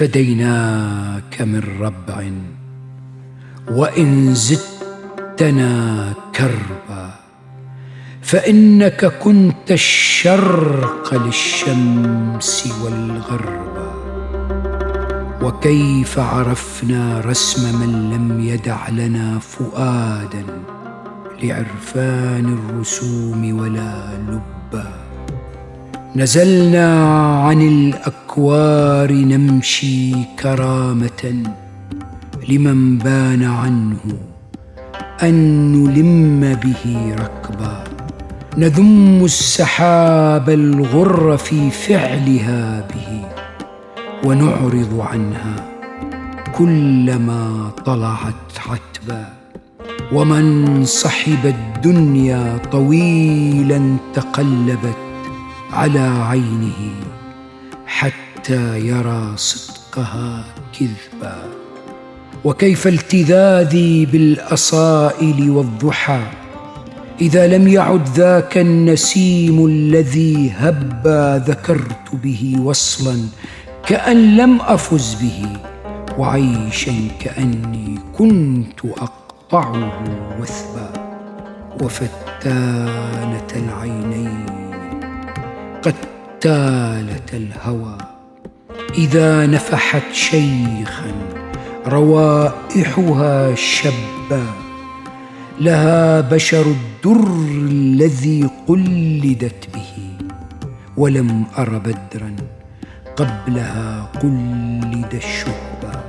فديناك من ربع وإن زدتنا كربا فإنك كنت الشرق للشمس والغرب وكيف عرفنا رسم من لم يدع لنا فؤادا لعرفان الرسوم ولا لبا نزلنا عن الأكوار نمشي كرامة لمن بان عنه أن نلم به ركبا. نذم السحاب الغر في فعلها به ونعرض عنها كلما طلعت عتبا ومن صحب الدنيا طويلا تقلبت على عينه حتى يرى صدقها كذبا. وكيف التذاذي بالأصائل والضحى؟ إذا لم يعد ذاك النسيم الذي هبا ذكرت به وصلا كأن لم أفز به وعيشا كأني كنت أقطعه وثبا. وفتانة العينين قتالة الهوى. إذا نفحت شيخا روائحها شبا. لها بشر الدر الذي قلدت به ولم أر بدرا قبلها قلد الشهبة.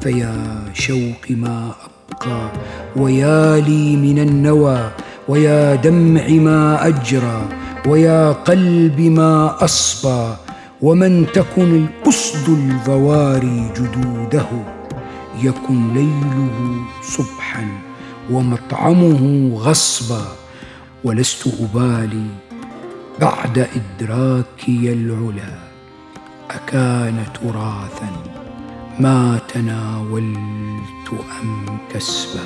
فيا شوق ما أبقى ويا لي من النوى ويا دمع ما أجرى. ويا قلب ما أصبى ومن تكن الأسد البواري جدوده يكن ليله صبحا ومطعمه غصبا ولست أبالي بعد إدراكي العلا أكان تراثا ما تناولت أم كسبا